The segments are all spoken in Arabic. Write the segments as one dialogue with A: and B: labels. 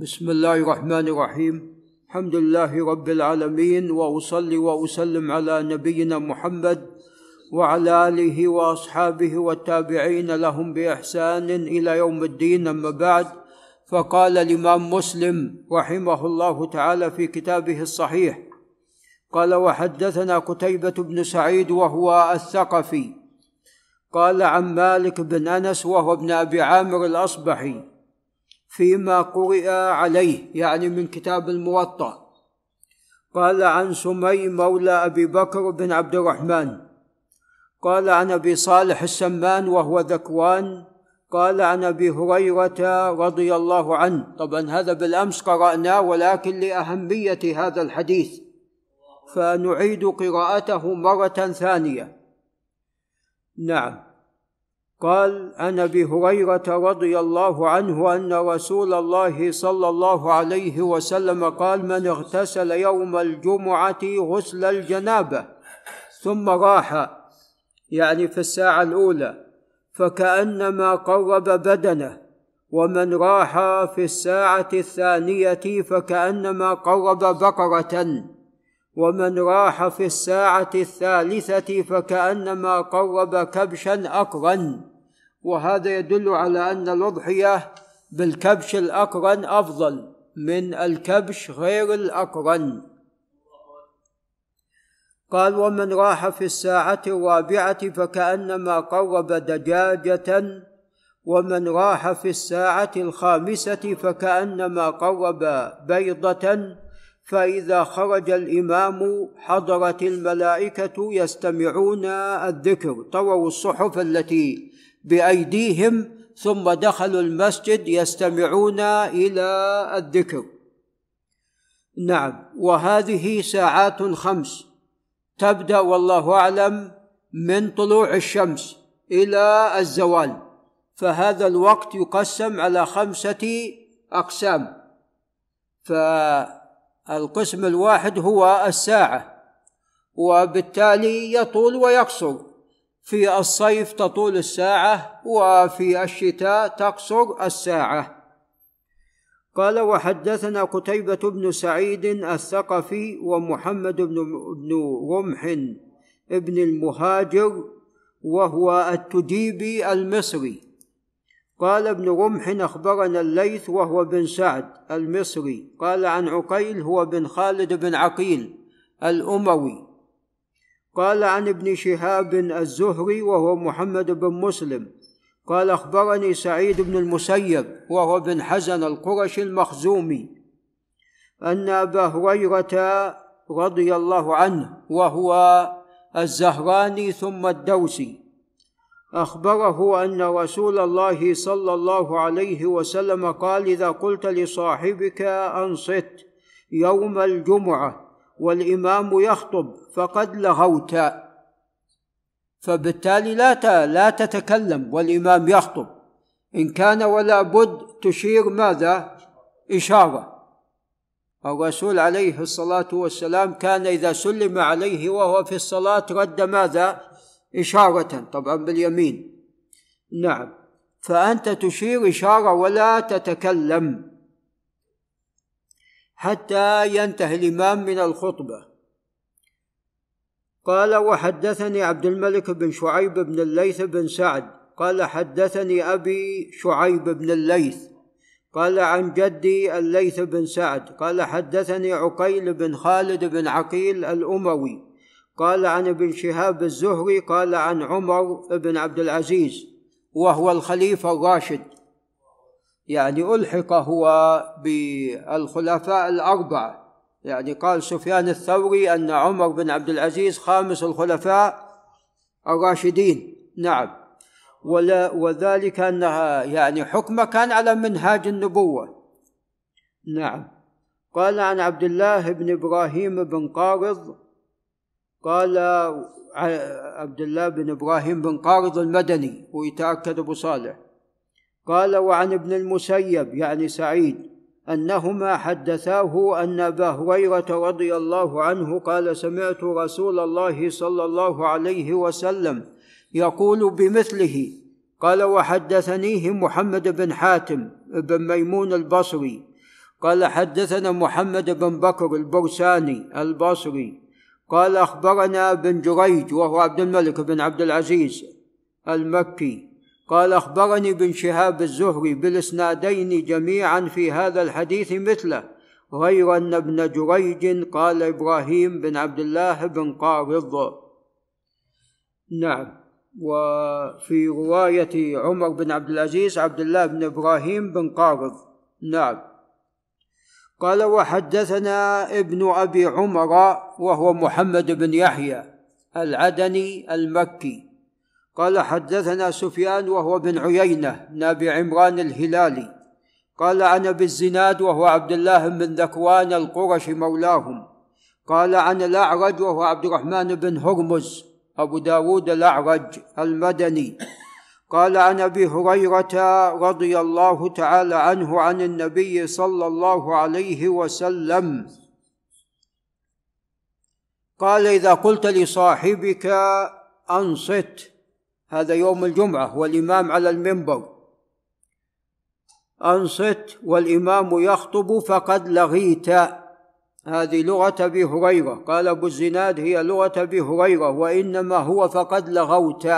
A: بسم الله الرحمن الرحيم الحمد لله رب العالمين واصلي واسلم على نبينا محمد وعلى اله واصحابه والتابعين لهم باحسان إلى يوم الدين اما بعد فقال الامام مسلم رحمه الله تعالى في كتابه الصحيح قال وحدثنا قتيبة بن سعيد وهو الثقفي قال عن مالك بن انس وهو ابن ابي عامر الاصبحي فيما قرئ عليه يعني من كتاب الموطأ. قال عن سمي مولى أبي بكر بن عبد الرحمن. قال عن أبي صالح السمان وهو ذكوان. قال عن أبي هريرة رضي الله عنه. طبعا هذا بالأمس قرأناه ولكن لأهمية هذا الحديث. فنعيد قراءته مرة ثانية. نعم. قال عن ابي هريره رضي الله عنه أن رسول الله صلى الله عليه وسلم قال من اغتسل يوم الجمعة غسل الجنابة. ثم راح يعني في الساعة الأولى فكأنما قرب بدنه ومن راح في الساعة الثانية فكأنما قرب بقرة ومن راح في الساعة الثالثة فكأنما قرب كبشا أقرن وهذا يدل على أن الأضحية بالكبش الأقرن أفضل من الكبش غير الأقرن. قال ومن راح في الساعة الرابعة فكأنما قرب دجاجة ومن راح في الساعة الخامسة فكأنما قرب بيضة فإذا خرج الإمام حضرت الملائكة يستمعون الذكر. طووا الصحف التي بأيديهم ثم دخلوا المسجد يستمعون إلى الذكر. نعم وهذه ساعات خمس تبدأ والله أعلم من طلوع الشمس إلى الزوال فهذا الوقت يقسم على خمسة أقسام. ف القسم الواحد هو الساعة وبالتالي يطول ويقصر. في الصيف تطول الساعة وفي الشتاء تقصر الساعة. قال وحدثنا قتيبة بن سعيد الثقفي ومحمد بن رمح بن المهاجر وهو التجيبي المصري. قال ابن رمح أخبرنا الليث وهو بن سعد المصري. قال عن عقيل هو بن خالد بن عقيل الأموي. قال عن ابن شهاب الزهري وهو محمد بن مسلم. قال أخبرني سعيد بن المسيب وهو بن حزن القرشي المخزومي أن أبا هريرة رضي الله عنه وهو الزهراني ثم الدوسي. أخبره أن رسول الله صلى الله عليه وسلم قال إذا قلت لصاحبك أنصت يوم الجمعة والإمام يخطب فقد لغوت. فبالتالي لا لا تتكلم والإمام يخطب. إن كان ولا بد تشير ماذا؟ إشارة. الرسول عليه الصلاة والسلام كان إذا سلم عليه وهو في الصلاة رد ماذا؟ إشارة طبعا باليمين. نعم. فأنت تشير إشارة ولا تتكلم. حتى ينتهي الإمام من الخطبة. قال وحدثني عبد الملك بن شعيب بن الليث بن سعد. قال حدثني أبي شعيب بن الليث. قال عن جدي الليث بن سعد. قال حدثني عقيل بن خالد بن عقيل الأموي. قال عن ابن شهاب الزهري. قال عن عمر بن عبد العزيز. وهو الخليفة الراشد. يعني ألحق هو بالخلفاء الأربعة يعني قال سفيان الثوري أن عمر بن عبد العزيز خامس الخلفاء الراشدين. نعم. ولا وذلك أنها يعني حكمه كان على منهاج النبوة. نعم. قال عن عبد الله بن إبراهيم بن قارض قال عبد الله بن إبراهيم بن قارض المدني ويتأكد أبو صالح. قال وعن ابن المسيب يعني سعيد أنهما حدثاه أن أبا هريرة رضي الله عنه قال سمعت رسول الله صلى الله عليه وسلم يقول بمثله قال وحدثنيه محمد بن حاتم بن ميمون البصري قال حدثنا محمد بن بكر البرساني البصري قال أخبرنا بن جريج وهو عبد الملك بن عبد العزيز المكي قال أخبرني بن شهاب الزهري بالإسنادين جميعا في هذا الحديث مثله غير أن ابن جريج قال إبراهيم بن عبد الله بن قارض. نعم. وفي رواية عمر بن عبد العزيز عبد الله بن إبراهيم بن قارض. نعم. قال وحدثنا ابن أبي عمر وهو محمد بن يحيى العدني المكي. قال حدثنا سفيان وهو بن عيينة بن أبي عمران الهلالي. قال عن ابي الزناد وهو عبد الله بن ذكوان القرشي مولاهم. قال عن الأعرج وهو عبد الرحمن بن هرمز أبو داود الأعرج المدني. قال عن أبي هريرة رضي الله تعالى عنه عن النبي صلى الله عليه وسلم. قال إذا قلت لصاحبك أنصت هذا يوم الجمعة والإمام على المنبر. أنصت والإمام يخطب فقد لغيت. هذه لغة أبي هريرة. قال أبو الزناد هي لغة أبي هريرة وإنما هو فقد لغوت.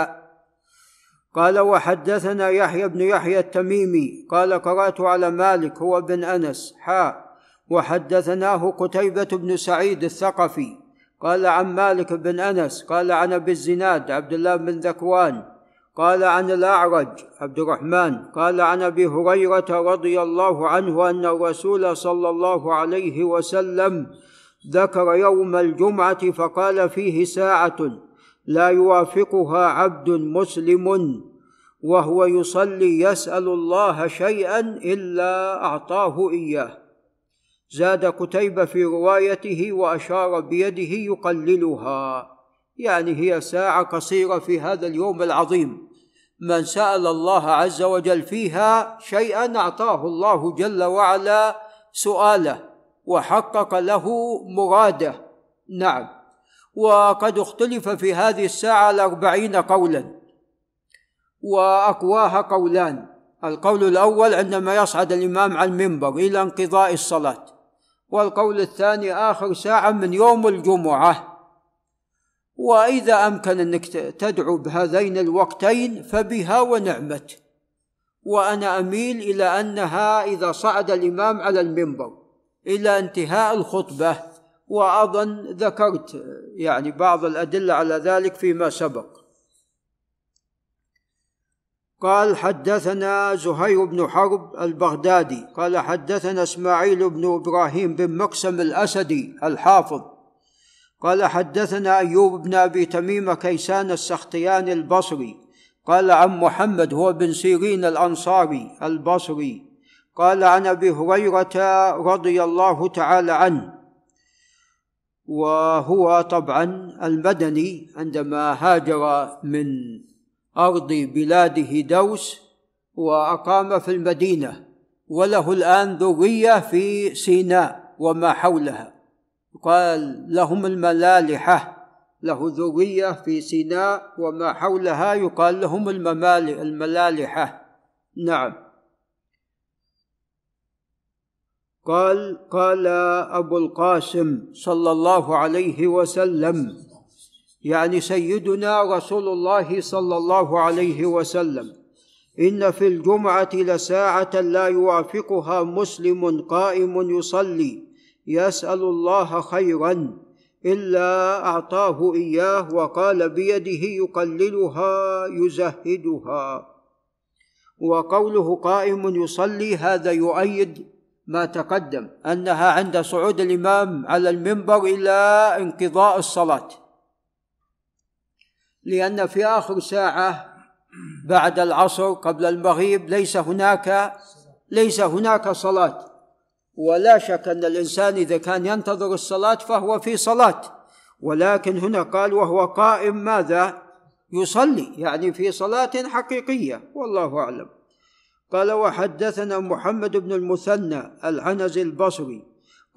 A: قال وحدثنا يحيى بن يحيى التميمي. قال قرأت على مالك هو بن أنس. حاء وحدثناه قتيبة بن سعيد الثقفي. قال عن مالك بن أنس قال عن أبي الزناد عبد الله بن ذكوان قال عن الأعرج عبد الرحمن قال عن أبي هريرة رضي الله عنه أن الرسول صلى الله عليه وسلم ذكر يوم الجمعة فقال فيه ساعة لا يوافقها عبد مسلم وهو يصلي يسأل الله شيئا إلا أعطاه إياه. زاد قتيبة في روايته وأشار بيده يقللها. يعني هي ساعة قصيرة في هذا اليوم العظيم. من سأل الله عز وجل فيها شيئا أعطاه الله جل وعلا سؤاله وحقق له مراده. نعم. وقد اختلف في هذه الساعة الأربعين قولا. وأقواها قولان. القول الأول عندما يصعد الإمام على المنبر إلى انقضاء الصلاة. والقول الثاني آخر ساعة من يوم الجمعة. وإذا أمكن أنك تدعو بهذين الوقتين فبها ونعمت. وأنا أميل إلى أنها إذا صعد الإمام على المنبر إلى انتهاء الخطبة وأظن ذكرت يعني بعض الأدلة على ذلك فيما سبق. قال حدثنا زهير بن حرب البغدادي قال حدثنا إسماعيل بن إبراهيم بن مقسم الأسدي الحافظ قال حدثنا أيوب بن أبي تميم كيسان السختياني البصري قال عن محمد هو بن سيرين الأنصاري البصري قال عن أبي هريرة رضي الله تعالى عنه وهو طبعا المدني عندما هاجر من أرض بلاده دوس وأقام في المدينة وله الآن ذرية في سيناء وما حولها. قال لهم الملالحة له ذرية في سيناء وما حولها يقال لهم الملالحة. نعم. قال قال أبو القاسم صلى الله عليه وسلم يعني سيدنا رسول الله صلى الله عليه وسلم إن في الجمعة لساعة لا يوافقها مسلم قائم يصلي يسأل الله خيرا إلا أعطاه إياه وقال بيده يقللها يزهدها. وقوله قائم يصلي هذا يؤيد ما تقدم أنها عند صعود الإمام على المنبر إلى انقضاء الصلاة. لأن في آخر ساعة بعد العصر قبل المغيب ليس هناك ليس هناك صلاة. ولا شك أن الإنسان إذا كان ينتظر الصلاة فهو في صلاة. ولكن هنا قال وهو قائم ماذا؟ يصلي يعني في صلاة حقيقية والله أعلم. قال وحدثنا محمد بن المثنى العنزي البصري.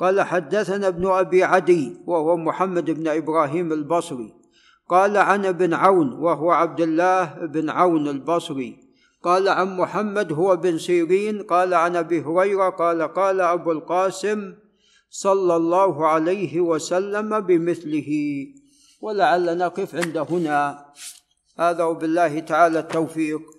A: قال حدثنا ابن أبي عدي وهو محمد بن إبراهيم البصري. قال عن ابن عون وهو عبد الله بن عون البصري. قال عن محمد هو بن سيرين. قال عن ابي هريره قال قال أبو القاسم صلى الله عليه وسلم بمثله. ولعل نقف عند هنا. هذا وبالله تعالى التوفيق.